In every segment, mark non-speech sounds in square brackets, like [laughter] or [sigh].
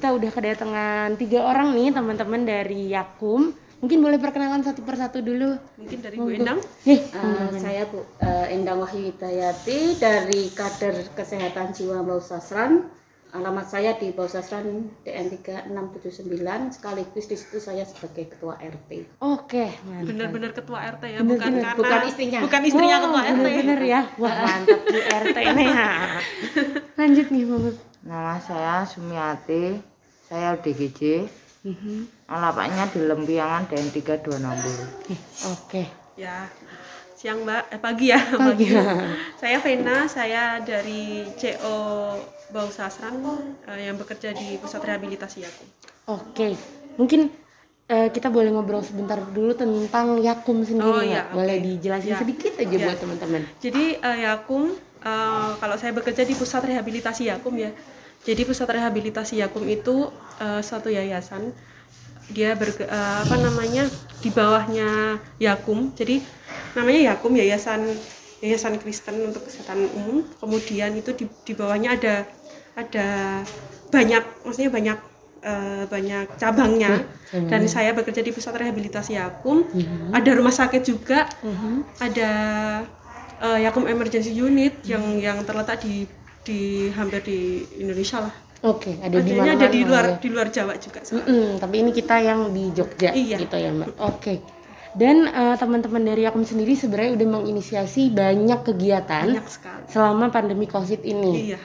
Kita udah kedatangan tiga orang nih teman-teman dari Yakum. Mungkin boleh perkenalan satu persatu dulu. Mungkin dari Bu. Endang. Eh, Eh, saya Bu eh, Endang Wahyu Hidayati dari kader kesehatan jiwa Bau Sasran. Alamat saya di Bau Sasran DN 3679 sekaligus di situ saya sebagai ketua RT. Oke, mantap. Benar-benar ketua RT ya, Bener, bukan bener. karena Bukan istrinya. Bukan istrinya Oh, ketua RT. Bener-bener ya. [laughs] Wah, mantap Bu RT ini ya. [laughs] Lanjut nih, Mama. Nama saya Sumiati, saya ODGJ, Mhm. alapaknya di Lempiangan DN 3260. Eh, Oke. Ya. Siang Mbak, eh pagi ya. Pagi. [laughs] saya Vena, saya dari CO Bau Sasran eh, yang bekerja di Pusat Rehabilitasi Yakum. Oke. Mungkin eh, kita boleh ngobrol sebentar dulu tentang Yakum sendiri Oh, nggak? iya, Boleh dijelasin Ya. sedikit aja Ya. buat teman-teman. Jadi eh, Yakum eh, kalau saya bekerja di Pusat Rehabilitasi Yakum ya. Jadi Pusat Rehabilitasi Yakum itu eh, suatu yayasan dia berge, eh, apa namanya di bawahnya Yakum. Jadi namanya Yakum Yayasan Yayasan Kristen untuk Kesehatan Umum. Kemudian itu di, di bawahnya ada ada banyak maksudnya banyak eh, banyak cabangnya. Dan saya bekerja di Pusat Rehabilitasi Yakum. Ada rumah sakit juga Mhm. ada eh, Yakum Emergency Unit yang yang terletak di di hampir di Indonesia lah. Oke, ada di mana ada di luar di luar Jawa juga. sekarang. tapi ini kita yang di Jogja Iya. gitu ya, Mbak. Oke. Dan eh, teman-teman dari Yakum sendiri sebenarnya udah menginisiasi banyak kegiatan Banyak sekali. selama pandemi Covid ini. Iya.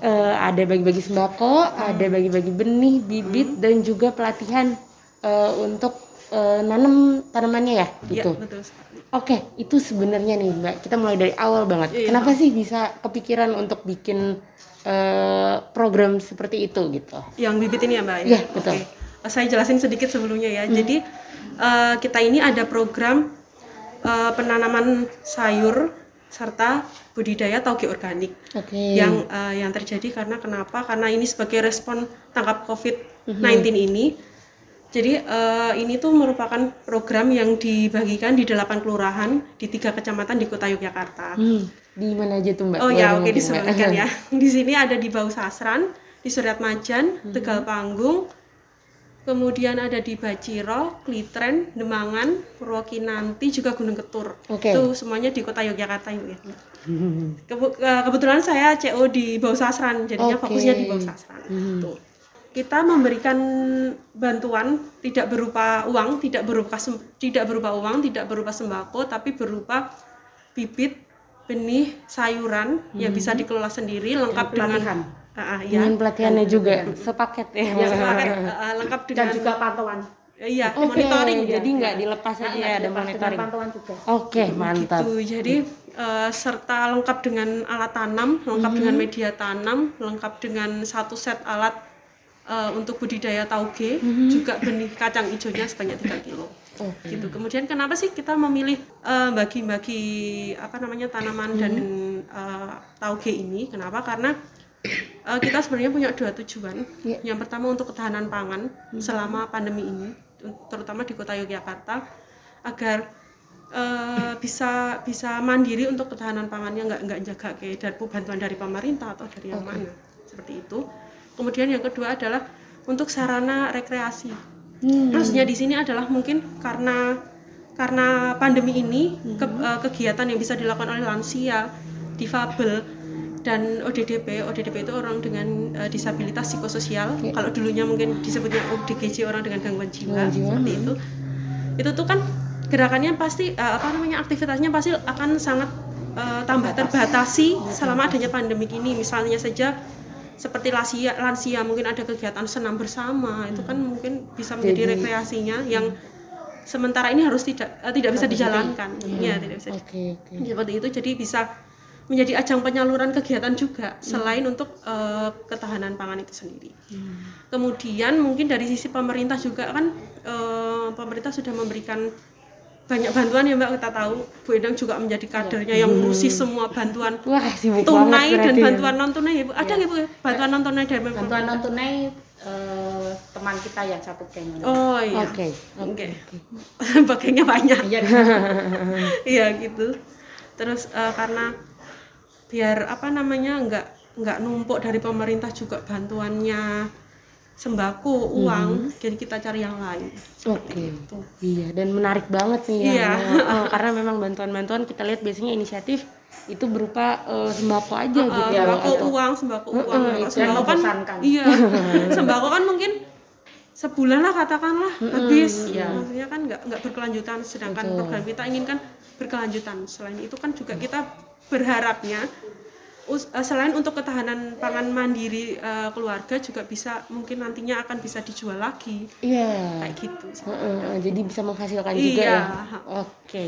Eh, ada bagi-bagi sembako, ada bagi-bagi benih, bibit dan juga pelatihan eh, untuk eh, nanam tanamannya ya, Iya, gitu. betul sekali. Oke, itu sebenarnya nih Mbak, kita mulai dari awal banget. Iya. Kenapa sih bisa kepikiran untuk bikin eh, program seperti itu gitu? Yang bibit ini ya, Mbak. Iya, betul. Oke. Eh, Saya jelasin sedikit sebelumnya ya. Jadi eh, kita ini ada program eh, penanaman sayur serta budidaya tauge organik. Oke. yang eh, yang terjadi karena kenapa? Karena ini sebagai respon tangkap COVID-19 Mhm. ini. Jadi eh, ini tuh merupakan program yang dibagikan di delapan kelurahan di tiga kecamatan di Kota Yogyakarta. Hmm, di mana aja tuh Mbak? Oh Boleh ya, oke disebutkan ya. Di sini ada di Bau Sasran, di Suryat Majan, Mhm. Tegal Panggung, kemudian ada di Baciro, Klitren, Demangan, Purwokinanti, juga Gunung Ketur. Oke. Itu semuanya di Kota Yogyakarta ya. Hmm. Eh, kebetulan saya CO di Bau Sasran, jadinya Oke. fokusnya di Bau Sasran. Hmm. Tuh. Kita memberikan bantuan tidak berupa uang, tidak berupa tidak berupa uang, tidak berupa sembako, tapi berupa bibit, benih, sayuran yang bisa dikelola sendiri, lengkap dengan pelatihan. Ah, ah, ya, Dengan pelatihannya juga sepaket ya. ya sepaket, ah, lengkap Dan dengan juga pantauan. iya Oke, monitoring. jadi nggak dilepas aja ya, ada monitoring. pantauan juga. Oke, mantap. Gitu. Jadi eh, serta lengkap dengan alat tanam, lengkap dengan media tanam, lengkap dengan satu set alat eh, untuk budidaya tauge, juga benih kacang hijaunya sebanyak 3 kilo. Oke. Gitu. Kemudian kenapa sih kita memilih eh, bagi-bagi apa namanya tanaman dan eh, tauge ini? Kenapa? Karena eh, kita sebenarnya punya dua tujuan. Iya. Yang pertama untuk ketahanan pangan selama pandemi ini, terutama di kota Yogyakarta, agar eh, bisa bisa mandiri untuk ketahanan pangannya nggak nggak jaga kayak dari bantuan dari pemerintah atau dari yang mana seperti itu. Kemudian yang kedua adalah untuk sarana rekreasi. Hmm. Maksudnya di sini adalah mungkin karena karena pandemi ini ke- eh, kegiatan yang bisa dilakukan oleh lansia, difabel dan ODDP, ODDP itu orang dengan eh, disabilitas psikososial. Ya. Kalau dulunya mungkin disebutnya ODGJ orang dengan gangguan jiwa, Gangguan jiwa, seperti itu. Itu tuh kan gerakannya pasti eh, apa namanya aktivitasnya pasti akan sangat eh, tambah terbatasi selama adanya pandemi ini. Misalnya saja seperti lansia, lansia mungkin ada kegiatan senam bersama itu kan mungkin bisa menjadi Jadi- rekreasinya yang sementara ini harus tidak eh, tidak bisa dijalankan. Ya tidak bisa. Oke, oke. seperti itu jadi bisa menjadi ajang penyaluran kegiatan juga selain untuk eh, ketahanan pangan itu sendiri. Kemudian mungkin dari sisi pemerintah juga kan eh, pemerintah sudah memberikan banyak bantuan ya mbak kita tahu Bu Endang juga menjadi kadernya yang ngurusi semua bantuan Wah, sibuk tunai dan ya. bantuan non tunai ya bu ada nggak bu ya? bantuan non tunai dari Bantuan pemerintah? non tunai eh, teman kita yang satu geng. oh iya Oke, Oke. oke. [laughs] Bagainya banyak Iya. [laughs] iya gitu terus eh, karena biar apa namanya nggak nggak numpuk dari pemerintah juga bantuannya sembako uang jadi kita cari yang lain Oke. itu Iya, dan menarik banget nih ya. Iya. Oh, karena memang bantuan-bantuan kita lihat biasanya inisiatif itu berupa eh, sembako aja Uh, gitu. Ya, sembako gitu. uang sembako uang Heeh, Kalau itu sembako kan iya [laughs] sembako kan mungkin sebulan lah katakanlah habis iya. maksudnya kan nggak nggak berkelanjutan sedangkan Betul. program kita inginkan berkelanjutan selain itu kan juga kita berharapnya selain untuk ketahanan pangan mandiri eh, keluarga juga bisa mungkin nantinya akan bisa dijual lagi Iya. kayak gitu Heeh, jadi bisa menghasilkan juga Iya. ya. Oke.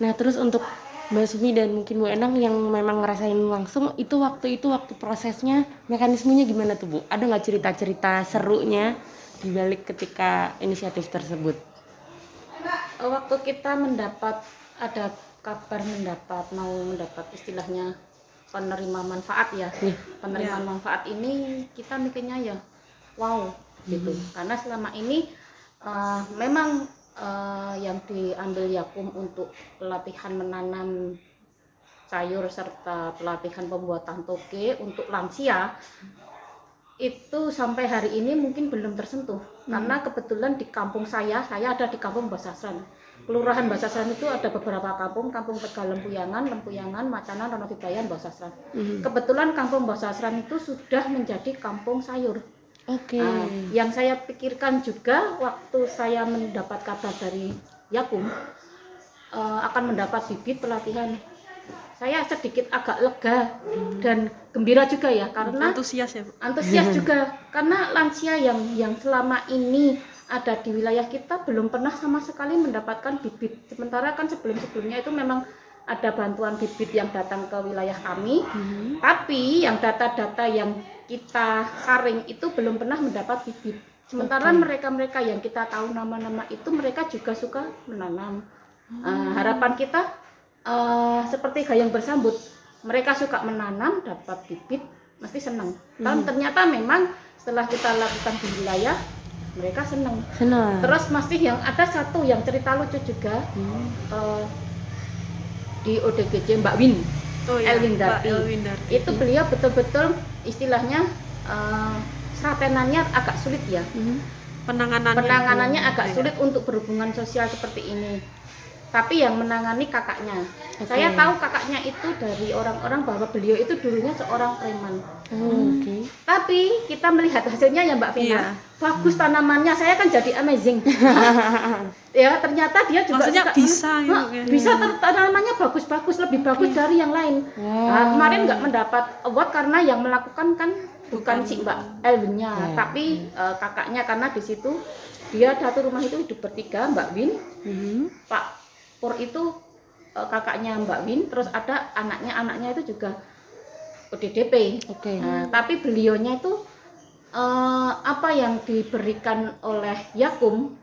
Nah, terus untuk Mbak Sumi dan mungkin Bu Enang yang memang ngerasain langsung itu waktu itu waktu prosesnya mekanismenya gimana tuh Bu? Ada nggak cerita-cerita serunya di balik ketika inisiatif tersebut? Eh, waktu kita mendapat ada kabar mendapat mau mendapat istilahnya penerima manfaat ya. Nih. penerimaan manfaat ini kita mikirnya ya wow gitu. Karena selama ini eh, memang eh, yang diambil Yakum untuk pelatihan menanam sayur serta pelatihan pembuatan toge untuk lansia itu sampai hari ini mungkin belum tersentuh. Karena kebetulan di kampung saya saya ada di kampung Basasran kelurahan Basasran itu ada beberapa kampung kampung Tegal Lempuyangan Lempuyangan Macanan Ronotibayan Basasran Mhm. kebetulan kampung Basasran itu sudah menjadi kampung sayur. Oke. Nah, yang saya pikirkan juga waktu saya mendapat kabar dari Yakum eh, akan mendapat bibit pelatihan. Saya sedikit agak lega dan gembira juga ya karena antusias ya Bu? antusias juga. Karena lansia yang yang selama ini ada di wilayah kita belum pernah sama sekali mendapatkan bibit. Sementara kan sebelum sebelumnya itu memang ada bantuan bibit yang datang ke wilayah kami. Mhm. tapi yang data-data yang kita saring itu belum pernah mendapat bibit. Sementara mereka-mereka yang kita tahu nama-nama itu mereka juga suka menanam. Eh, harapan kita eh, seperti gayung bersambut mereka suka menanam dapat bibit mesti senang. Dan ternyata memang setelah kita lakukan di wilayah mereka senang Senang. terus masih yang ada satu yang cerita lucu juga Hmm. eh, di ODGJ Mbak Win oh Elwin Darti. Elwin Darti. itu beliau betul-betul istilahnya eh, seratenannya agak sulit ya Mhm. penanganannya penanganannya agak Iya. sulit untuk berhubungan sosial seperti ini tapi yang menangani kakaknya Oke. saya tahu kakaknya itu dari orang-orang bahwa beliau itu dulunya seorang preman Oh, Oke. tapi kita melihat hasilnya ya Mbak Vina Iya. bagus tanamannya saya kan jadi amazing [laughs] ya ternyata dia juga Maksudnya suka- bisa gitu Hah, ya. bisa ter- tanamannya bagus-bagus lebih bagus dari yang lain Wow. Nah, kemarin nggak mendapat award karena yang melakukan kan bukan Bukan. si Mbak Elwinnya Ya. tapi eh, kakaknya karena di situ dia satu rumah itu hidup bertiga Mbak Win Mhm. Pak Pur itu eh, kakaknya Mbak Win terus ada anaknya anaknya itu juga ODDP Oke. Nah, tapi beliaunya itu eh, apa yang diberikan oleh Yakum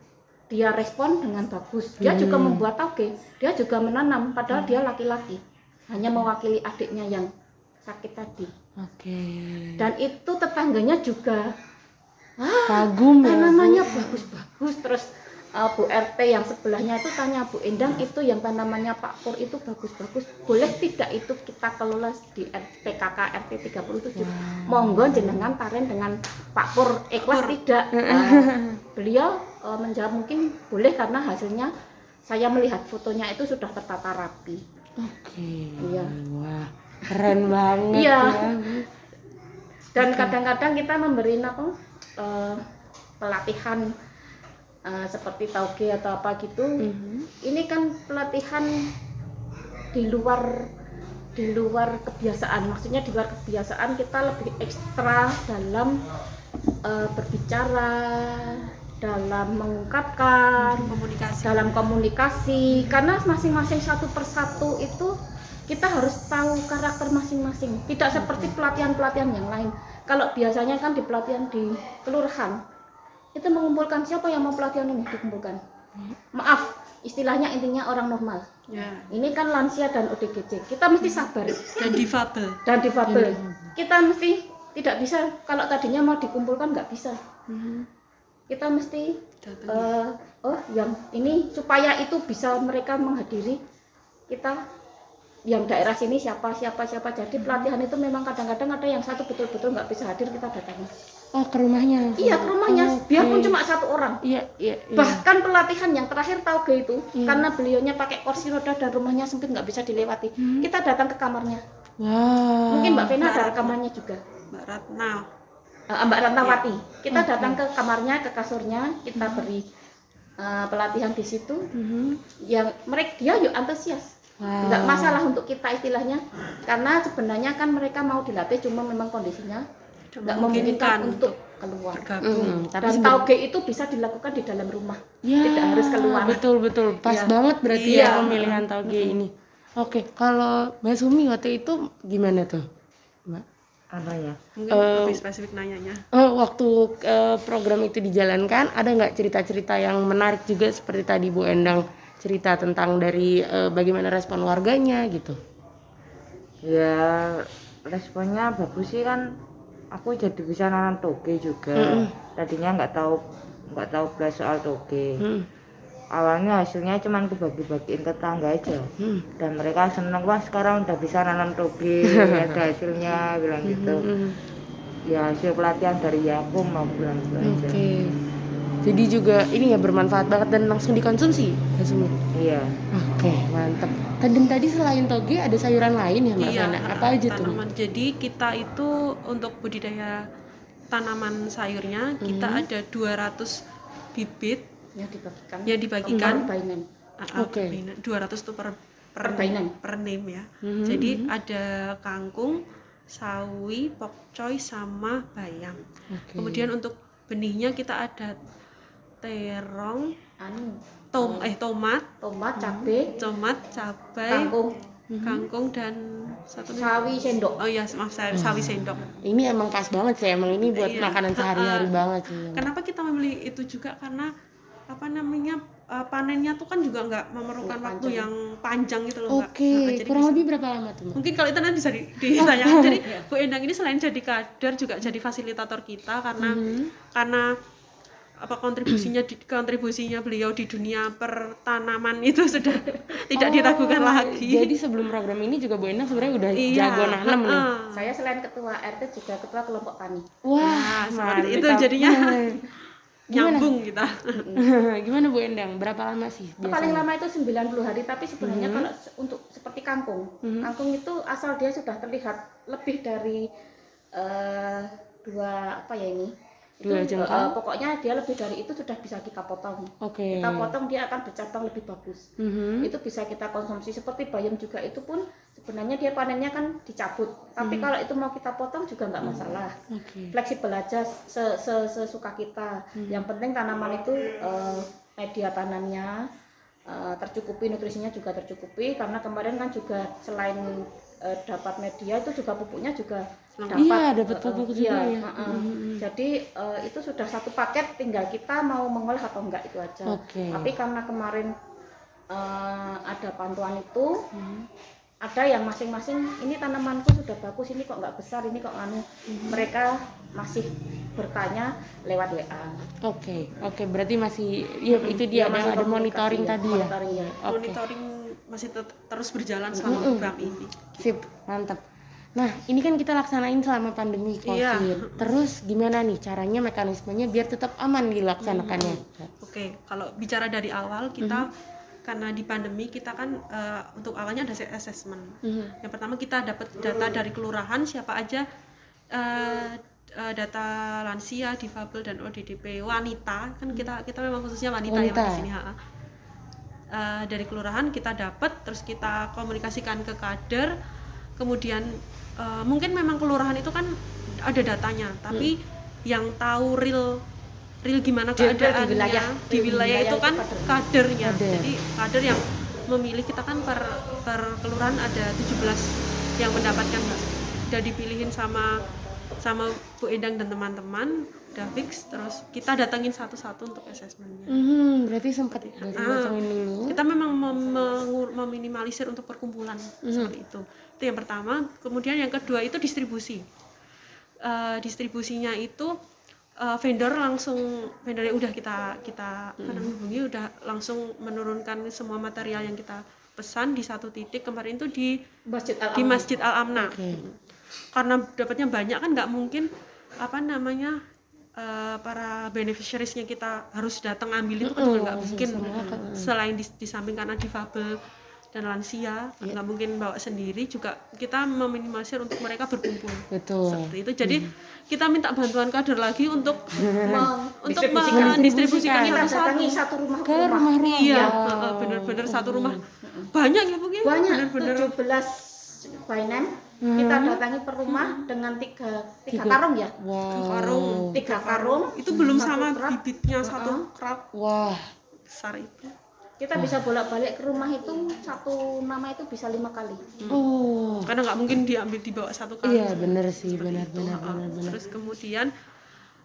dia respon dengan bagus. Dia juga Hmm. membuat toge, dia juga menanam padahal dia laki-laki. Hanya mewakili adiknya yang sakit tadi. Oke. Dan itu tetangganya juga Kagum ya. Bu. tanamannya bagus-bagus terus eh, Bu RT yang sebelahnya itu tanya Bu Endang itu yang tanamannya Pak Pur itu bagus-bagus boleh tidak itu kita kelola di PKK RT 37 monggo jenengan taren dengan Pak Pur. Ikhlas tidak? Eh, beliau eh, menjawab mungkin boleh karena hasilnya saya melihat fotonya itu sudah tertata rapi. Oke. Iya. Wah, keren banget Iya. ya. Dan kadang-kadang kita memberi apa eh, pelatihan eh, seperti tauge atau apa gitu Mhm. ini kan pelatihan di luar di luar kebiasaan. Maksudnya di luar kebiasaan kita lebih ekstra dalam eh, berbicara dalam mengungkapkan komunikasi. dalam komunikasi. Karena masing-masing satu persatu itu kita harus tahu karakter masing-masing. Tidak seperti pelatihan-pelatihan yang lain. Kalau biasanya kan di pelatihan di kelurahan itu mengumpulkan siapa yang mau pelatihan ini? Dikumpulkan. Maaf istilahnya intinya orang normal. Ya. Ini kan lansia dan ODGJ kita mesti sabar. Dan difabel. Dan difabel. Kita mesti tidak bisa kalau tadinya mau dikumpulkan nggak bisa. Kita mesti datang yang daerah sini siapa siapa siapa jadi pelatihan itu memang kadang-kadang ada yang satu betul-betul nggak bisa hadir kita datangi Oh, ke rumahnya. iya ke rumahnya Oh, biarpun oke. cuma satu orang Iya, iya, iya. bahkan pelatihan yang terakhir tauge itu Iya. karena beliaunya pakai kursi roda dan rumahnya sempit nggak bisa dilewati Hmm. kita datang ke kamarnya Wah. mungkin mbak Vena ada rekamannya juga Mbak Ratna Eh, mbak Ratnawati kita Oke. datang ke kamarnya ke kasurnya kita beri eh, pelatihan di situ Mhm. yang mereka dia yuk antusias Wow. masalah untuk kita istilahnya karena sebenarnya kan mereka mau dilatih cuma memang kondisinya tidak memungkinkan untuk keluar tapi dan tauge itu bisa dilakukan di dalam rumah Ya, tidak harus keluar. Betul betul, pas Iya. banget berarti Iya. ya pemilihan tauge ini. Oke, kalau Mbak Sumi waktu itu gimana tuh, Mbak? apa ya mungkin Eh, lebih spesifik nanyanya Oh, waktu eh, program itu dijalankan, ada nggak cerita-cerita yang menarik juga seperti tadi Bu Endang cerita tentang dari eh, bagaimana respon warganya gitu? ya responnya bagus sih kan. Aku jadi bisa nanam toge juga. Mm-mm. tadinya nggak tahu nggak tahu belas soal toge. Hmm, awalnya hasilnya cuman aku bagi-bagiin ke tangga aja. Hmm, dan mereka seneng wah sekarang udah bisa nanam toge. [laughs] Ada hasilnya bilang gitu. Hmm, ya hasil pelatihan dari Yakum mau bilang gitu hmm. aja. Jadi juga ini ya bermanfaat banget dan langsung dikonsumsi, Sumi. iya Oke, mantep. Dan tadi selain toge ada sayuran lain ya Mbak iya Vena? Apa aja tuh? tanaman jadi kita itu untuk budidaya tanaman sayurnya kita Mhm. ada 200 bibit yang dibagikan yang dibagikan Ah, ah, Oke. perbainan. 200 tuh per per, per name ya Mhm. jadi ada kangkung sawi pokcoy sama bayam Oke. kemudian untuk benihnya kita ada terong anu tom eh tomat tomat cabe tomat cabai kangkung Mhm. kangkung dan satu lagi sawi sendok oh iya maaf saya sawi sendok Ini emang pas banget sih, emang ini buat Iya. makanan sehari-hari banget sih. kenapa kita memilih itu juga karena apa namanya uh, panennya tuh kan juga nggak memerlukan Nggak waktu panjang. yang panjang gitu loh. Oke, Nah, jadi kurang bisa- lebih berapa lama tuh? Mungkin kalau itu nanti bisa di- [laughs] ditanyakan jadi Bu Endang ini selain jadi kader juga jadi fasilitator kita karena Mhm. karena apa kontribusinya di, kontribusinya beliau di dunia pertanaman itu sudah [laughs] tidak Oh, diragukan lagi Jadi sebelum program ini juga Bu Endang sebenarnya udah iya jago nanam nih. ha-ha. saya selain ketua RT juga ketua kelompok tani Wah, Nah, seperti itu jadinya [laughs] Gimana? nyambung kita [laughs] Gimana Bu Endang? Berapa lama sih Itu paling biasanya? lama itu 90 hari tapi sebenarnya Mhm. kalau untuk seperti kangkung Mhm. kangkung itu asal dia sudah terlihat lebih dari eh, dua apa ya ini itu jengkal? pokoknya dia lebih dari itu sudah bisa kita potong Oke. kita potong dia akan bercabang lebih bagus Mhm. itu bisa kita konsumsi seperti bayam juga itu pun sebenarnya dia panennya kan dicabut tapi Mhm. kalau itu mau kita potong juga nggak masalah Oke. fleksibel aja se- se- sesuka kita Hmm. yang penting tanaman itu eh, media tanamnya eh, tercukupi nutrisinya juga tercukupi karena kemarin kan juga selain eh, dapat media itu juga pupuknya juga dapat Iya, dapat eh, pupuk eh, juga iya, ya. eh, eh. Mhm. jadi eh, itu sudah satu paket tinggal kita mau mengolah atau enggak itu aja Oke. tapi karena kemarin eh, ada bantuan itu Mhm. ada yang masing-masing ini tanamanku sudah bagus ini kok nggak besar ini kok anu mereka masih bertanya lewat WA Oke, oke, berarti masih, iya itu dia Ya, ada, masih ada monitoring ya, tadi ya. monitoring ya. Oke, monitoring masih tet- terus berjalan selama Mm-mm. program ini sip, mantap. Nah, ini kan kita laksanain selama pandemi COVID. Iya. Terus gimana nih caranya, mekanismenya biar tetap aman dilaksanakannya? Oke, kalau bicara dari awal kita karena di pandemi kita kan eh, untuk awalnya ada se- assessment. Mhm. Yang pertama kita dapat data dari kelurahan siapa aja eh, data lansia, difabel dan ODDP wanita kan kita kita memang khususnya wanita, Wanita. Mbak, di sini. ha. Eh, dari kelurahan kita dapat terus kita komunikasikan ke kader kemudian eh, mungkin memang kelurahan itu kan ada datanya tapi yang tahu real real gimana Di- di keadaannya wilayah. di Di wilayah wilayah itu itu kan kader. kadernya Kader. jadi kader yang memilih kita kan per per kelurahan ada 17 yang mendapatkan Mbak. udah dipilihin sama sama Bu Endang dan teman-teman udah fix terus kita datangin satu-satu untuk assessmentnya. Mhm, berarti sempat dari Ah. dulu. kita memang mem- meminimalisir untuk perkumpulan seperti itu. Itu yang pertama kemudian yang kedua itu distribusi. Eh, distribusinya itu eh, vendor langsung vendor yang udah kita kita namanya, hubungi udah langsung menurunkan semua material yang kita pesan di satu titik. Kemarin itu di Masjid Al di Masjid Al Amna Oke. karena dapatnya banyak kan nggak mungkin apa namanya eh, para beneficiariesnya kita harus datang ambil itu kan juga nggak mungkin. Selain di, di samping karena difabel dan lansia nggak mungkin bawa sendiri juga kita meminimalisir untuk mereka berkumpul. Betul. seperti itu. Jadi kita minta bantuan kader lagi untuk [laughs] Meng- untuk distribusikan. mendistribusikan. Kita datangi satu rumah Ke rumah-rumah. iya ya. heeh, bener-bener satu rumah. Banyak ya bu ya? banyak. Bener-bener 17 bainem kita datangi per rumah dengan tiga tiga karung ya? Wow. karung. Tiga karung. Itu belum satu sama truk. bibitnya satu krak Wah. besar itu. Kita bisa bolak balik ke rumah itu satu nama itu bisa lima kali. Oh. karena nggak mungkin diambil di bawah satu kali. Iya bener sih benar benar benar benar. terus kemudian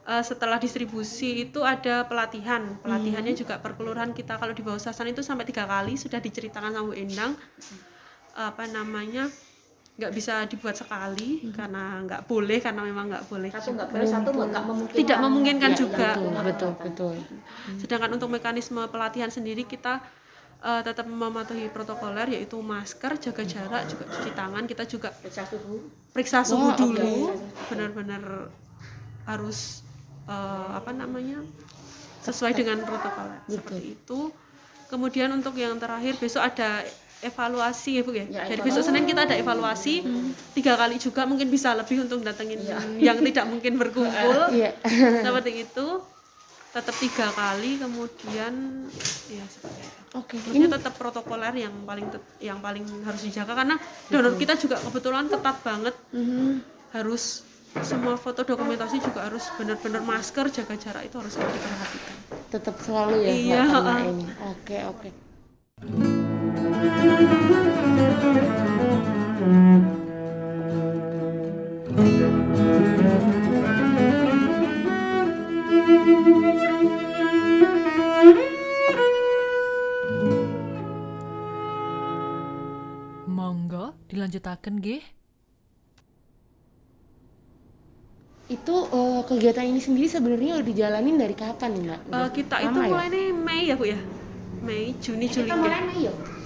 eh, setelah distribusi itu ada pelatihan. Pelatihannya juga per kelurahan kita. Kalau di bawah sasan itu sampai tiga kali sudah diceritakan sama Bu Endang. Apa namanya nggak bisa dibuat sekali karena nggak boleh karena memang nggak boleh. Satu nggak boleh satu nggak memungkinkan. Tidak memungkinkan Ya, juga. Betul betul betul. sedangkan untuk mekanisme pelatihan sendiri kita eh, tetap mematuhi protokoler yaitu masker jaga jarak juga cuci tangan. Kita juga periksa suhu. periksa suhu Wah, dulu. oke. benar-benar harus eh, apa namanya sesuai dengan protokol seperti itu. Kemudian untuk yang terakhir besok ada evaluasi ya bu ya, Ya, jadi besok senin kita ada evaluasi tiga kali juga mungkin bisa lebih untuk datengin [laughs] yang tidak mungkin berkumpul [laughs] Iya. seperti itu tetap tiga kali kemudian ya seperti itu Oke. Maksudnya tetap protokoler yang paling yang paling harus dijaga karena donor kita juga kebetulan ketat banget Mhm. harus semua foto dokumentasi juga harus benar-benar masker jaga jarak itu harus diperhatikan Tetap selalu ya. Iya, nggak kena heeh. ini. Monggo dilanjutaken nggih. Itu eh, kegiatan ini sendiri sebenarnya udah dijalanin dari kapan nih mbak? Eh, kita itu ya? mulai nih Mei ya bu ya Mei Juni Juli kita ya mulai Mei deh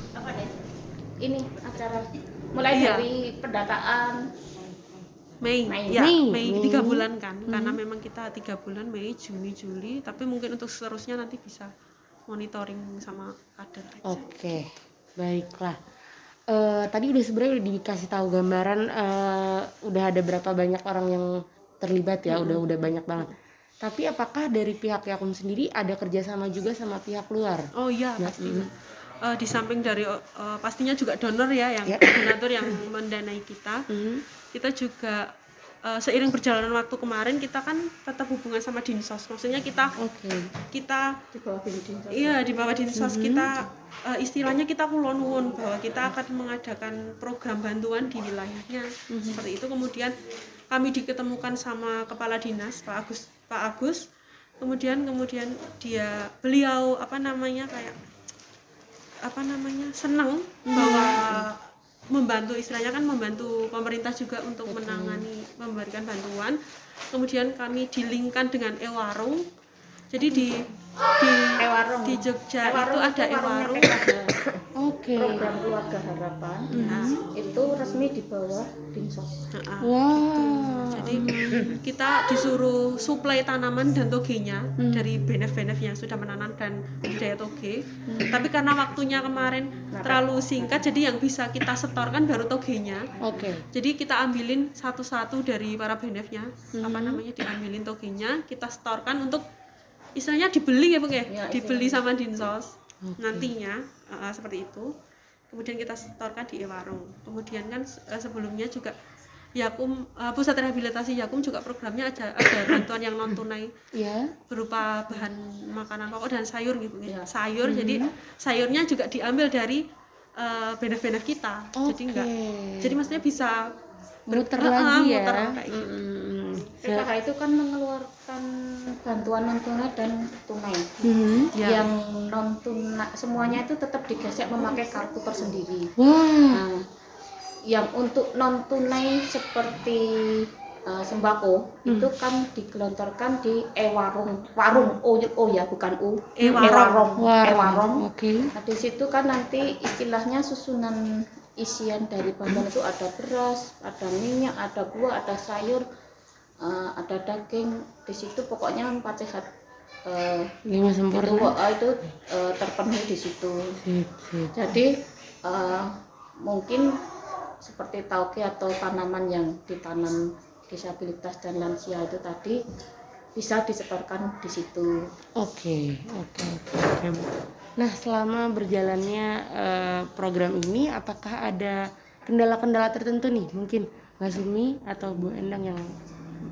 ini acara mulai Iya. dari pendataan Mei, Mei. ya Mei. Mei, Mei. tiga bulan kan karena memang kita tiga bulan Mei Juni Juli tapi mungkin untuk seterusnya nanti bisa monitoring sama kader aja. Oke, baiklah. Eh, tadi udah sebenarnya udah dikasih tahu gambaran eh, udah ada berapa banyak orang yang terlibat ya, udah udah banyak banget. Tapi apakah dari pihak Yakum sendiri ada kerjasama juga sama pihak luar? Oh iya Ya, pastinya. Eh, di samping dari eh, pastinya juga donor ya yang Ya. donatur yang mendanai kita. Mhm. Kita juga eh, seiring berjalanan waktu kemarin kita kan tetap hubungan sama dinsos. Maksudnya kita Oke. kita di bawah bimbing iya di bawah dinsos Mhm. kita eh, istilahnya kita kulonwun bahwa kita akan mengadakan program bantuan di wilayahnya Mhm. seperti itu kemudian kami diketemukan sama kepala dinas Pak Agus Pak Agus kemudian kemudian dia beliau apa namanya kayak apa namanya senang bahwa membantu istilahnya kan membantu pemerintah juga untuk menangani memberikan bantuan. Kemudian kami dilingkan dengan ewarung. Jadi di di Ewarung. di Jogja Ewarung itu ada ewarung. Oke. program keluarga harapan. Nah, itu resmi di bawah dinsos. Nah, Wow. jadi kita disuruh suplai tanaman dan togenya dari benef-benef yang sudah menanam dan budidaya toge. Tapi karena waktunya kemarin terlalu singkat jadi yang bisa kita setorkan baru togenya. Oke. jadi kita ambilin satu-satu dari para benefnya. Apa namanya diambilin togenya kita setorkan untuk istilahnya dibeli ya bu ya Ya, dibeli sama dinsos nantinya uh, seperti itu kemudian kita setorkan di e-warung kemudian kan uh, sebelumnya juga Yakum uh, pusat rehabilitasi Yakum juga programnya ada ada bantuan yang non tunai Ya. berupa bahan makanan pokok dan sayur gitu ya. Ya. sayur jadi sayurnya juga diambil dari uh, benef-benef kita jadi Oke. enggak jadi maksudnya bisa muter lagi ya. muter kayak gitu. Mm-mm. PKH itu kan mengeluarkan bantuan non tunai dan tunai Mhm. Ya. yang non tunai semuanya itu tetap digesek memakai kartu tersendiri Wah. Nah, yang untuk non tunai seperti eh, sembako itu kan digelontorkan di e-warung warung O, o ya bukan U E-warung. e-warung e-warung Oke. Nah, di situ kan nanti istilahnya susunan isian dari bantuan itu ada beras, ada minyak, ada buah, ada sayur, eh, ada daging. Di situ pokoknya empat sehat. Eh, Lima itu sempurna. eh, itu eh, terpenuhi di situ. Sip, sip. Jadi eh, mungkin seperti tauge atau tanaman yang ditanam disabilitas dan lansia itu tadi bisa disetorkan di situ. Oke, oke, oke. Nah, selama berjalannya eh, program ini, apakah ada kendala-kendala tertentu nih? Mungkin Mbak Sumi atau Bu Endang yang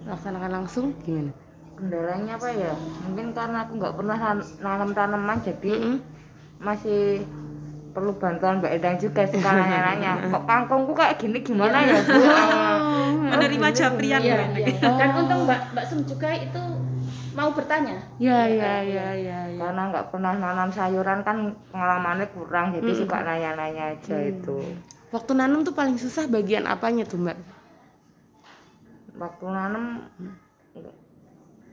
laksanakan langsung gimana? kendalanya apa ya mungkin karena aku nggak pernah nan- nanam tanaman jadi Mm-mm. masih perlu bantuan Mbak Edang juga suka [laughs] nanya-nanya kok kangkungku kayak gini gimana ya Bu Ah, menerima japrian Iya, ya. iya. Dan untung Mbak Mbak Sum juga itu mau bertanya. Ya, ya, ya, ya, ya. karena nggak pernah nanam sayuran kan pengalamannya kurang jadi Mm-mm. suka nanya-nanya aja itu Waktu nanam tuh paling susah bagian apanya tuh Mbak? Waktu nanam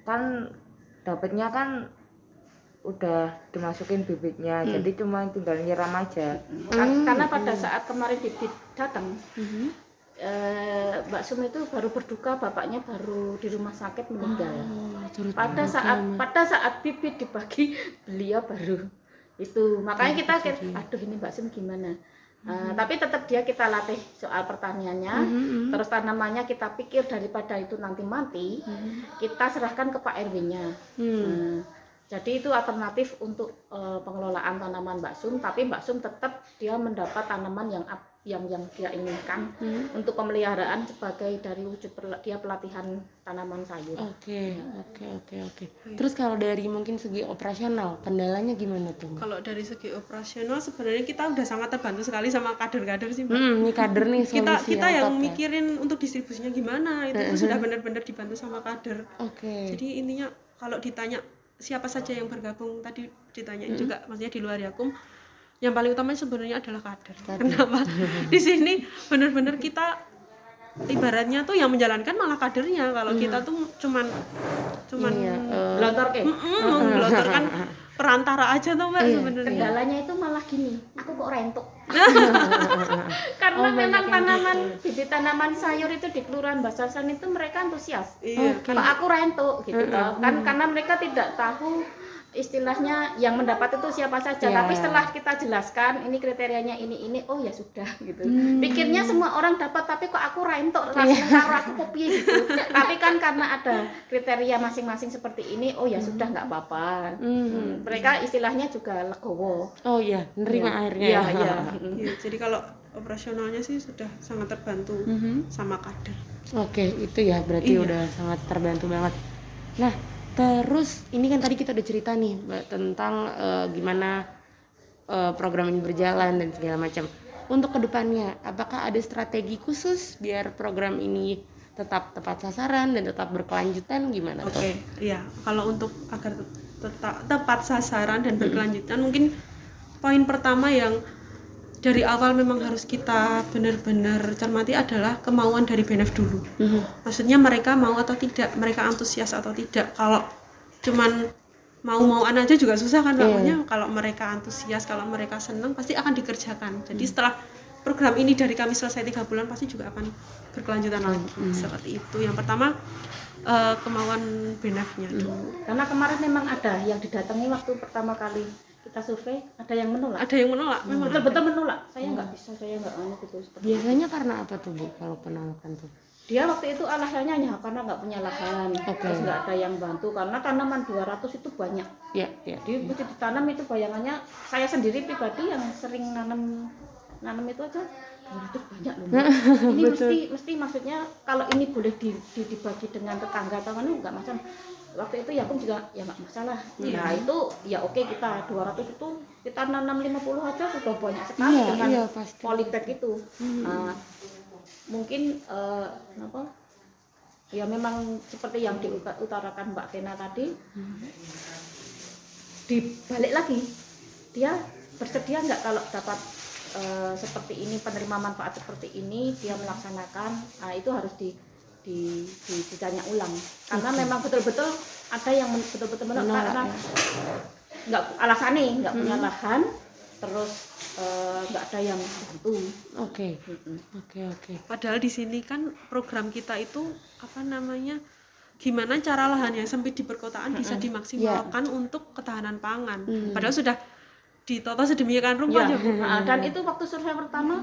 kan dapatnya kan udah dimasukin bibitnya jadi cuma tinggal nyiram aja. Kan- Karena pada saat kemarin bibit datang, eh, Mbak Sum itu baru berduka bapaknya baru di rumah sakit meninggal. Oh, pada saat Mbak. pada saat bibit dibagi [laughs] beliau baru itu. Makanya kita kayak, aduh ini Mbak Sum gimana Eh, tapi tetap dia kita latih soal pertaniannya Mhm. terus tanamannya kita pikir daripada itu nanti mati kita serahkan ke Pak RW-nya Hmm. Nah, jadi itu alternatif untuk eh, pengelolaan tanaman Mbak Sum tapi Mbak Sum tetap dia mendapat tanaman yang ap- yang yang dia inginkan Hmm. untuk pemeliharaan sebagai dari wujud perla- dia pelatihan tanaman sayur Oke, oke, oke, oke. Terus kalau dari mungkin segi operasional, kendalanya gimana tuh? Kalau dari segi operasional sebenarnya kita udah sangat terbantu sekali sama kader-kader sih Mbak. Hmm, ini kader nih kita kita yang top ya. mikirin untuk distribusinya gimana itu tuh sudah benar-benar dibantu sama kader. Oke. Jadi intinya kalau ditanya siapa saja yang bergabung tadi ditanyain juga maksudnya di luar Yakum yang paling utama sebenarnya adalah kader. Kenapa? [laughs] di sini benar-benar kita ibaratnya tuh yang menjalankan malah kadernya. Kalau kita tuh cuman cuman Iya, mm-mm, menggelontorkan [laughs] perantara aja tuh Mbak sebenarnya. kendalanya itu malah gini aku kok rentuk [laughs] karena memang tanaman bibit tanaman sayur itu di kelurahan Basasan itu mereka antusias Iya. kalau aku rentuk gitu loh kan karena mereka tidak tahu istilahnya yang mendapat itu siapa saja Ya. tapi setelah kita jelaskan ini kriterianya ini ini oh ya sudah gitu pikirnya semua orang dapat tapi kok aku rentuk rasanya karo aku kopi gitu tapi kan karena ada kriteria masing-masing seperti ini oh ya sudah nggak apa-apa Hmm. Hmm, mereka istilahnya juga legowo Oh iya, nerima airnya. iya iya [laughs] Iya, jadi kalau operasionalnya sih sudah sangat terbantu Mhm. sama kader. Oke, itu ya berarti Iya. udah sangat terbantu banget. Nah, terus ini kan tadi kita udah cerita nih tentang eh, gimana eh, program ini berjalan dan segala macam. Untuk ke depannya, apakah ada strategi khusus biar program ini tetap tepat sasaran dan tetap berkelanjutan gimana Oke, tuh? iya. Kalau untuk agar tetap tepat sasaran dan berkelanjutan, mungkin poin pertama yang dari awal memang harus kita benar-benar cermati adalah kemauan dari BNF dulu. Mhm. Maksudnya mereka mau atau tidak, mereka antusias atau tidak. Kalau cuman mau-mauan aja juga susah kan. Iya. Maksudnya kalau mereka antusias, kalau mereka senang pasti akan dikerjakan. Jadi setelah program ini dari kami selesai tiga bulan pasti juga akan berkelanjutan lagi seperti itu. Yang pertama eh, kemauan BNF-nya dulu. karena kemarin memang ada yang didatangi waktu pertama kali kita survei ada yang menolak Ada yang menolak, memang ada. betul-betul menolak saya nggak bisa saya nggak anu gitu seperti Biasanya karena apa tuh Bu kalau penolakan tuh? dia waktu itu alasannya hanya karena nggak punya lahan Oke. terus nggak ada yang bantu karena tanaman 200 itu banyak Ya, ya. di begitu ditanam itu bayangannya saya sendiri pribadi yang sering nanam nanam itu aja. 200 banyak loh [laughs] ini mesti mesti maksudnya kalau ini boleh di, di- dibagi dengan tetangga atau anu nggak masalah. Waktu itu ya aku juga ya nggak masalah. Nah itu ya oke kita 200 itu kita nanam 50 aja sudah banyak sekali Iya, dengan iya, pasti. itu. Nah, mungkin eh, apa? Ya memang seperti yang diutarakan Mbak Tena tadi. Dibalik lagi dia bersedia nggak kalau dapat eh, seperti ini penerima manfaat seperti ini dia melaksanakan nah itu harus di di, di ditanya ulang karena memang betul-betul ada yang betul-betul menolak karena ya. nggak alasannya nggak punya Mm-mm. lahan terus eh, nggak ada yang bantu oke oke oke Padahal di sini kan program kita itu apa namanya? Gimana cara lahan yang sempit di perkotaan bisa dimaksimalkan untuk ketahanan pangan. Hmm. Padahal sudah ditata sedemikian rupa Ya, ya, Bu. nah, dan itu waktu survei pertama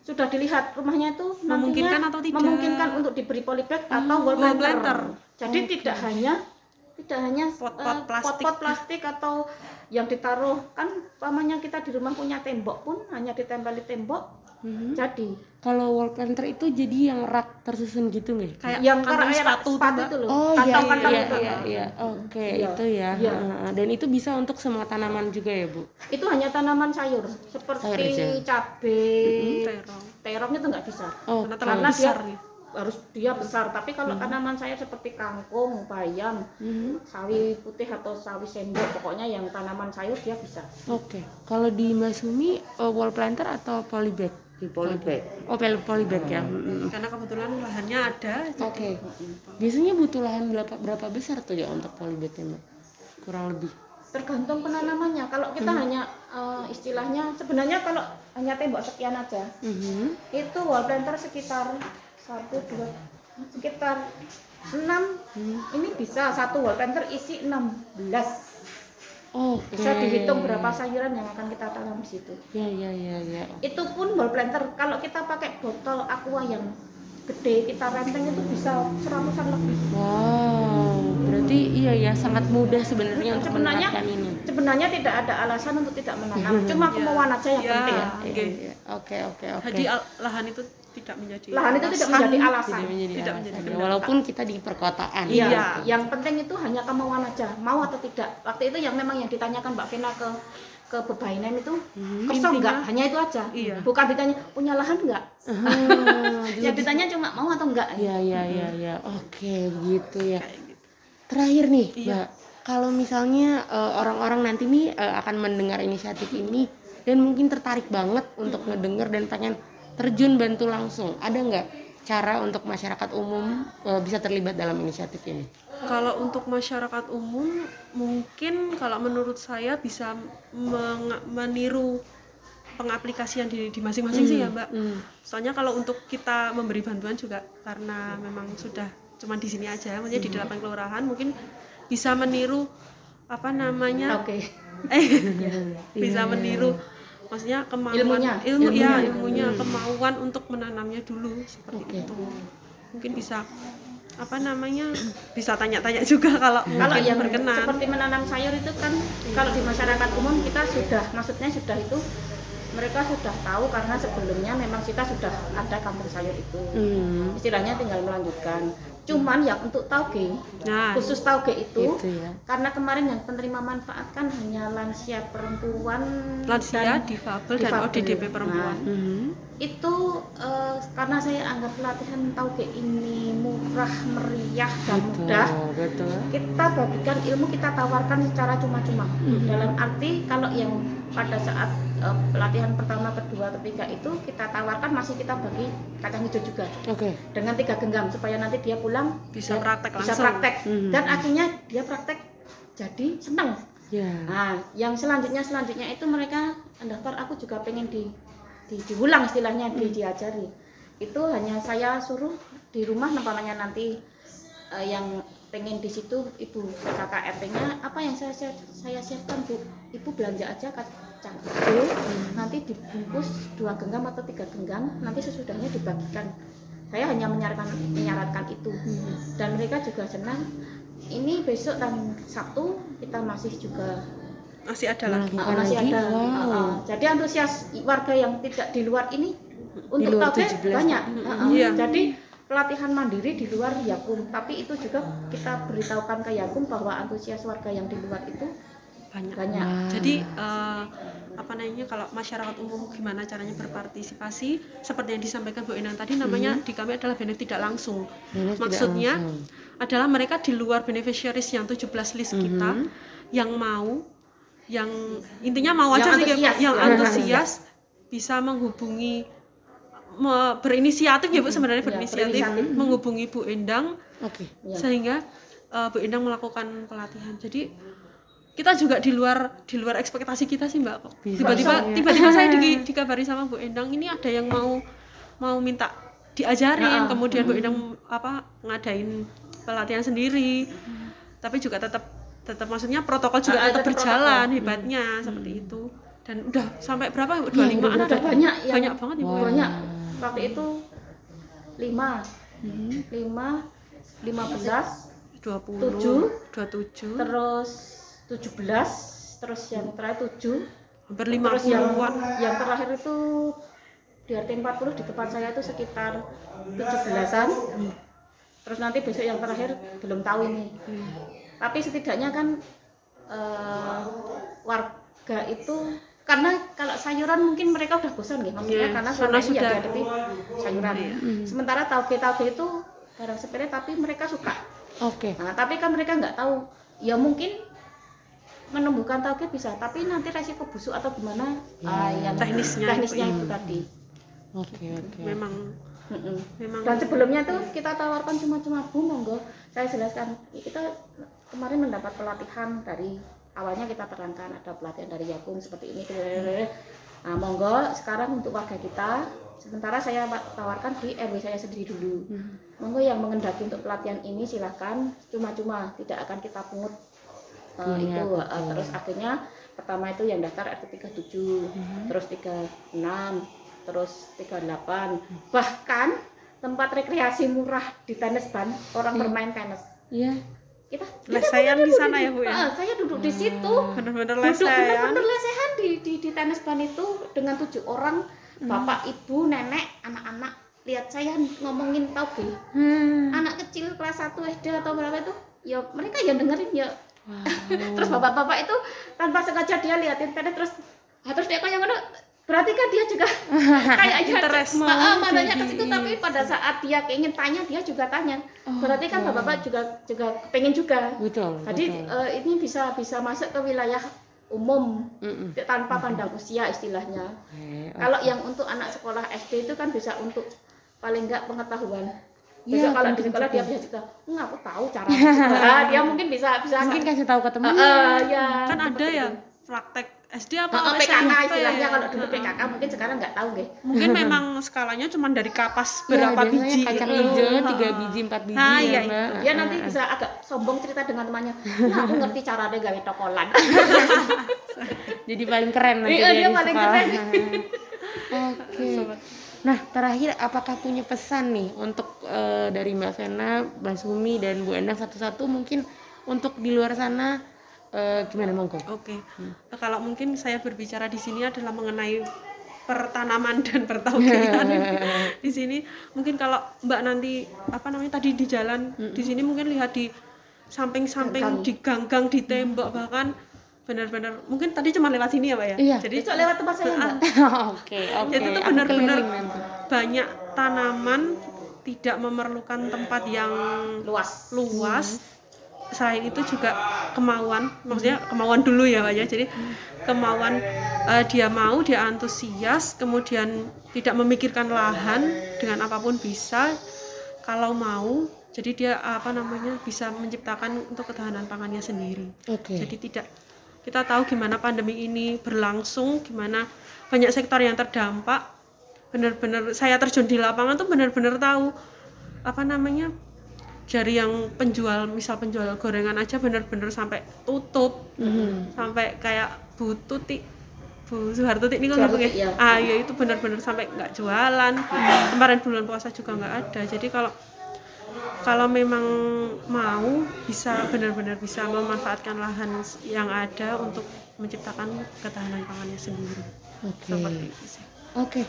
sudah dilihat rumahnya itu Memungkinkan atau tidak? memungkinkan untuk diberi polybag atau wall wall planter. planter. Jadi tidak hanya tidak hanya Pot-pot eh, plastik. pot-pot plastik atau yang ditaruh kan umpamanya kita di rumah punya tembok pun hanya ditempeli tembok Mhm. jadi kalau wall planter itu jadi yang rak tersusun gitu nggak Kayak yang kantong sepatu, tuh, sepatu itu loh Oh iya iya itu. iya iya oke Iya. itu ya Iya. Heeh. dan itu bisa untuk semua tanaman juga ya bu itu hanya tanaman sayur Sayur aja. seperti cabai terong. terong itu nggak bisa oh Karena Karena terlalu dia- besar nih. harus dia besar tapi kalau tanaman sayur seperti kangkung bayam Mhm. sawi putih atau sawi sendok pokoknya yang tanaman sayur dia bisa oke kalau di Masumi eh, wall planter atau polybag di polybag. Oh pel- polybag ya? Mhm. Karena kebetulan lahannya ada. oke. biasanya butuh lahan berapa berapa besar tuh ya untuk polybagnya mbak kurang lebih. Tergantung penanamannya. Kalau kita hanya eh, istilahnya sebenarnya kalau hanya tembok sekian aja Mhm. itu wall planter sekitar satu dua sekitar enam. Ini bisa satu wall planter isi 16 oke bisa dihitung berapa sayuran yang akan kita tanam di situ. Ya ya ya ya. Itu pun wall planter. Kalau kita pakai botol aqua yang gede kita renteng itu bisa seratusan lebih. Wow berarti iya ya sangat mudah sebenarnya untuk Sebenarnya- menerapkan ini. sebenarnya tidak ada alasan untuk tidak menanam. Cuma kemauan aja yang Ya. penting. Iya, Oke. iya. oke oke oke. Jadi lahan itu tidak menjadi lahan itu tidak menjadi alasan tidak menjadi Tidak alasan menjadi ya, walaupun kita di perkotaan Iya, Iya. yang penting itu hanya kemauan aja, mau atau tidak. Waktu itu yang memang yang ditanyakan Mbak Vena ke ke Bebainem itu Mhm. kosong enggak? Hanya itu aja. Iya. Bukan ditanya punya lahan enggak? Ah, yang ditanya cuma mau atau enggak. Iya iya iya iya. Oke, begitu ya. Terakhir nih, Iya. Mbak. Kalau misalnya eh, orang-orang nanti nih eh, akan mendengar inisiatif ini dan mungkin tertarik banget untuk ngedenger dan pengen terjun bantu langsung, ada nggak cara untuk masyarakat umum eh, bisa terlibat dalam inisiatif ini? Kalau untuk masyarakat umum mungkin kalau menurut saya bisa meng- meniru pengaplikasian di di masing-masing sih ya Mbak. Hmm. Soalnya kalau untuk kita memberi bantuan juga karena memang sudah cuma di sini aja, maksudnya di delapan kelurahan mungkin bisa meniru apa namanya Oke. eh [laughs] bisa meniru maksudnya kemauan Ilmunya. ilmu ya Ilmunya. ilmunya kemauan untuk menanamnya dulu seperti Oke. itu mungkin bisa apa namanya bisa tanya-tanya juga kalau Kalau mungkin yang berkenan seperti menanam sayur itu kan kalau di masyarakat umum kita sudah maksudnya sudah itu mereka sudah tahu karena sebelumnya memang kita sudah ada kampung sayur itu. Hmm. Istilahnya tinggal melanjutkan. Cuman yang untuk tauge, nah khusus tauge itu Itu ya. karena kemarin yang penerima manfaat kan hanya lansia perempuan lansia dan difabel dan difabel. ODDP perempuan Nah, Mhm. itu eh, karena saya anggap pelatihan tauge ini murah meriah dan Betul, mudah betul. kita bagikan ilmu kita tawarkan secara cuma-cuma Mhm. dalam arti kalau yang pada saat eh, pelatihan pertama kedua ketiga itu kita tawarkan masih kita bagi kacang hijau juga Oke. dengan tiga genggam supaya nanti dia pulang bisa dia praktek bisa langsung praktek Mhm. dan akhirnya dia praktek jadi senang Ya. Nah, yang selanjutnya selanjutnya itu mereka daftar aku juga pengen di, di diulang istilahnya di, diajari. Itu hanya saya suruh di rumah namanya nanti eh, yang pengen di situ ibu KKRT-nya apa yang saya siap- saya siapkan bu? Ibu belanja aja kacang hijau nanti dibungkus dua genggam atau tiga genggam nanti sesudahnya dibagikan. Saya hanya menyarankan menyarankan itu. Dan mereka juga senang. Ini besok tanggal Sabtu kita masih juga masih ada lagi. Melakukan uh, masih lagi? ada. Wow. uh, uh, jadi antusias warga yang tidak di luar ini untuk luar tauge 17. banyak. Uh, uh, Iya. jadi pelatihan mandiri di luar Yakum tapi itu juga kita beritahukan ke Yakum bahwa antusias warga yang di luar itu banyak banyak Wah. Jadi eh, apa namanya kalau masyarakat umum gimana caranya berpartisipasi seperti yang disampaikan Bu Enang tadi namanya di kami adalah benefit tidak langsung. Tidak Maksudnya langsung. adalah mereka di luar beneficiaries yang 17 list kita Mhm. yang mau yang intinya mau Yang aja sih antusias. yang Yang antusias bisa menghubungi me- berinisiatif ya Bu sebenarnya Ya, berinisiatif berinisiatif. menghubungi Bu Endang Oke. Ya. sehingga eh, Bu Endang melakukan pelatihan. Jadi kita juga di luar di luar ekspektasi kita sih Mbak. Tiba-tiba ya. tiba-tiba saya di- [laughs] dikabari sama Bu Endang ini ada yang mau mau minta diajarin, Nah, kemudian Bu Endang apa ngadain pelatihan sendiri. Tapi juga tetap tetap maksudnya protokol juga tetap tetap berjalan protokol. hebatnya seperti itu. Dan udah sampai berapa? Ya, 25 an udah ada. banyak yang- banyak banget ya Bu. ya? banyak waktu itu lima. Lima lima belas 20 Tujuh. 27 terus tujuh belas terus yang terakhir tujuh. Hampir terus yang 50-an. yang terakhir itu di RT 40 di tempat saya itu sekitar tujuh belasan. Terus nanti besok yang terakhir belum tahu ini. Tapi setidaknya kan eh, warga itu karena kalau sayuran mungkin mereka udah bosan gitu maksudnya Iya, karena selama ini ya sudah- dihadapi sayuran sementara tauge-tauge itu barang sepele tapi mereka suka Oke. Nah, tapi kan mereka nggak tahu. Ya mungkin menumbuhkan tauge bisa, tapi nanti resiko busuk atau gimana? ah, yang Teknisnya teknisnya itu, itu tadi. Oke, oke. Memang Mm-mm. memang Dan sebelumnya tuh kita tawarkan cuma-cuma bu monggo. Saya jelaskan kita kemarin mendapat pelatihan dari awalnya kita terangkan ada pelatihan dari Yakum seperti ini. Nah, monggo sekarang untuk warga kita sementara saya tawarkan di RW saya sendiri dulu. Monggo yang mengendaki untuk pelatihan ini silahkan cuma-cuma tidak akan kita pungut uh, Iya, itu uh, betul. terus akhirnya pertama itu yang daftar RT 37 terus 36 terus 38 bahkan tempat rekreasi murah di tenis ban orang bermain tenis Iya. Kita lesehan di sana ya Bu ya. Ah, saya duduk di situ. Bener-bener lesehan. bener-bener lesehan di, di di tenis ban itu dengan tujuh orang. Bapak ibu nenek anak-anak. Lihat saya ngomongin tauge Hmm. anak kecil kelas 1 SD atau berapa itu ya mereka yang dengerin ya. [laughs] Terus bapak-bapak itu tanpa sengaja dia liatin tenis terus ah, terus dia kayak mana berarti kan dia juga [laughs] kayak Interest. mau matanya ke situ tapi pada saat dia ingin tanya dia juga tanya berarti kan bapak-bapak juga juga pengen juga Betul. jadi betul. eh, ini bisa bisa masuk ke wilayah umum Mm-mm. tanpa pandang usia istilahnya Oke, kalau yang untuk anak sekolah SD itu kan bisa untuk paling enggak pengetahuan. Besok kalau di sekolah juga. dia bisa cerita, enggak aku tahu cara. ah, [laughs] dia mungkin bisa bisa Mungkin kasih tahu ke Ah, temannya. ah, ya. Kan ada seperti ya praktek SD apa SMP? PKK istilahnya kalau dulu. PKK mungkin sekarang nggak tahu nggih. Mungkin [laughs] memang skalanya cuma dari kapas Iya, berapa biasanya biji. kacang hijau tiga biji empat biji Ah, ya, Mbak. Dia nanti bisa agak sombong cerita dengan temannya. Nah, aku [laughs] ngerti cara dia gawe tokolan. [laughs] jadi paling keren nanti Iya, dia di paling keren. Oke. Nah, terakhir apakah punya pesan nih untuk eh, dari Mbak Vena, Mbak Sumi dan Bu Endang satu-satu mungkin untuk di luar sana eh, gimana monggo? Oke. Hmm. Kalau mungkin saya berbicara di sini adalah mengenai pertanaman [laughs] dan pertaugean [laughs] di sini mungkin kalau Mbak nanti apa namanya tadi di jalan di sini mungkin lihat di samping-samping di ganggang di tembok bahkan benar-benar mungkin tadi cuma lewat sini ya Pak ya. Iya. Jadi Besok lewat tempat saya? [laughs] Oke, oke. Jadi itu benar-benar banyak tanaman tidak memerlukan tempat yang Luas. luas. Selain itu juga kemauan, maksudnya kemauan dulu ya Pak ya. Jadi kemauan eh, dia mau, dia antusias, kemudian tidak memikirkan lahan dengan apa pun bisa. Kalau mau, jadi dia apa namanya bisa menciptakan untuk ketahanan pangannya sendiri. Oke. Jadi tidak kita tahu gimana pandemi ini berlangsung, gimana banyak sektor yang terdampak. Benar-benar saya terjun di lapangan tuh benar-benar tahu apa namanya dari yang penjual misal penjual gorengan aja benar-benar sampai tutup Mhm. sampai kayak Bu Tuti Bu Soehartuti ini kan ngomongnya iya. ah ya itu benar-benar sampai nggak jualan kemarin bulan puasa juga nggak ada jadi kalau kalau memang mau bisa benar-benar bisa memanfaatkan lahan yang ada untuk menciptakan ketahanan pangannya sendiri Oke. sih. Oke.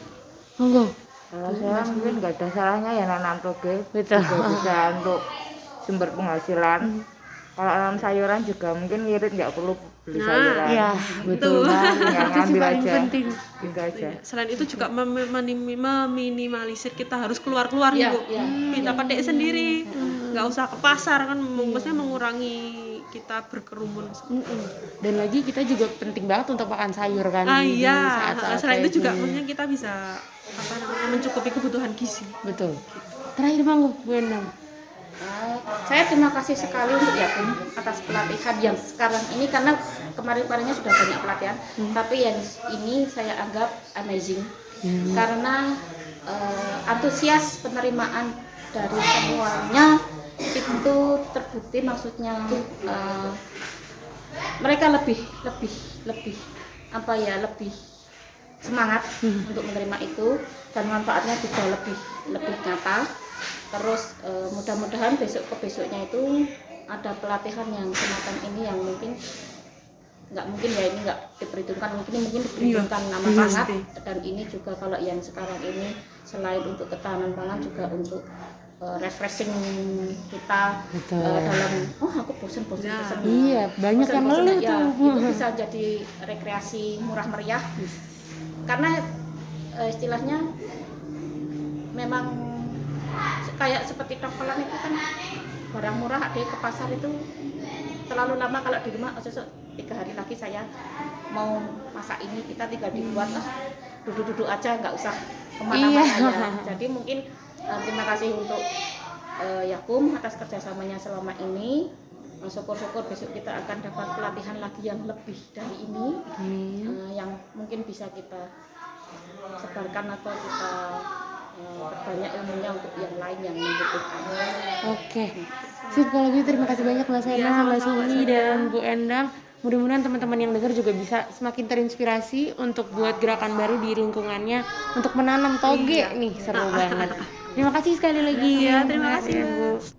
Monggo. Kalau saya mungkin nggak ada salahnya ya nanam toge Betul. juga bisa untuk sumber penghasilan. Kalau nanam sayuran juga mungkin ngirit nggak perlu beli Nah, sayuran. Iya, betul Itu. Tinggal ngambil paling aja. penting. Gitu aja. selain itu juga mem- meminimalisir kita harus keluar-keluar Iya, ibu iya. kita petik sendiri nggak usah ke pasar kan maksudnya mengurangi kita berkerumun. Dan lagi kita juga penting banget untuk makan sayur kan ah iya saat-saat selain kayak itu juga maksudnya kita bisa apa namanya mencukupi kebutuhan gizi. Betul. Terakhir manggu Bu Endang. Eh, saya terima kasih sekali untuk Yakum atas pelatihan yang sekarang ini karena kemarin-kemarinnya sudah banyak pelatihan, tapi yang ini saya anggap amazing. Karena eh, antusias penerimaan dari semuanya itu terbukti maksudnya eh, mereka lebih lebih lebih apa ya lebih semangat untuk menerima itu dan manfaatnya juga lebih lebih nyata terus eh, mudah-mudahan besok ke besoknya itu ada pelatihan yang semacam ini yang mungkin nggak mungkin ya ini nggak diperhitungkan mungkin mungkin diperhitungkan nama Iya, sangat pasti. dan ini juga kalau yang sekarang ini selain untuk ketahanan pangan juga untuk eh, refreshing kita Betul. eh, dalam oh aku bosen bosen Ya. bosen Iya, banyak yang Bosen-bosen, ngeluh ya, tuh. itu bisa jadi rekreasi murah meriah karena eh, istilahnya memang kayak seperti tokolan itu kan barang murah ada ke pasar itu terlalu lama kalau di rumah. Oh, tiga hari lagi saya mau masak ini kita tinggal dibuat ah duduk-duduk aja nggak usah ke mana-mana Iya. ya. Jadi mungkin eh, terima kasih untuk eh, Yakum atas kerjasamanya selama ini syukur-syukur besok kita akan dapat pelatihan lagi yang lebih dari ini Amin. eh, yang mungkin bisa kita sebarkan atau kita eh, perbanyak ilmunya untuk yang lain yang membutuhkan. Oke. Sip kalau gitu terima kasih banyak Mbak Sena, Iya, Mbak Sumi dan Bu Endang. Mudah-mudahan teman-teman yang dengar juga bisa semakin terinspirasi untuk buat gerakan baru di lingkungannya untuk menanam toge nih seru banget. Terima kasih sekali lagi. Iya, terima Mbak kasih. Bu.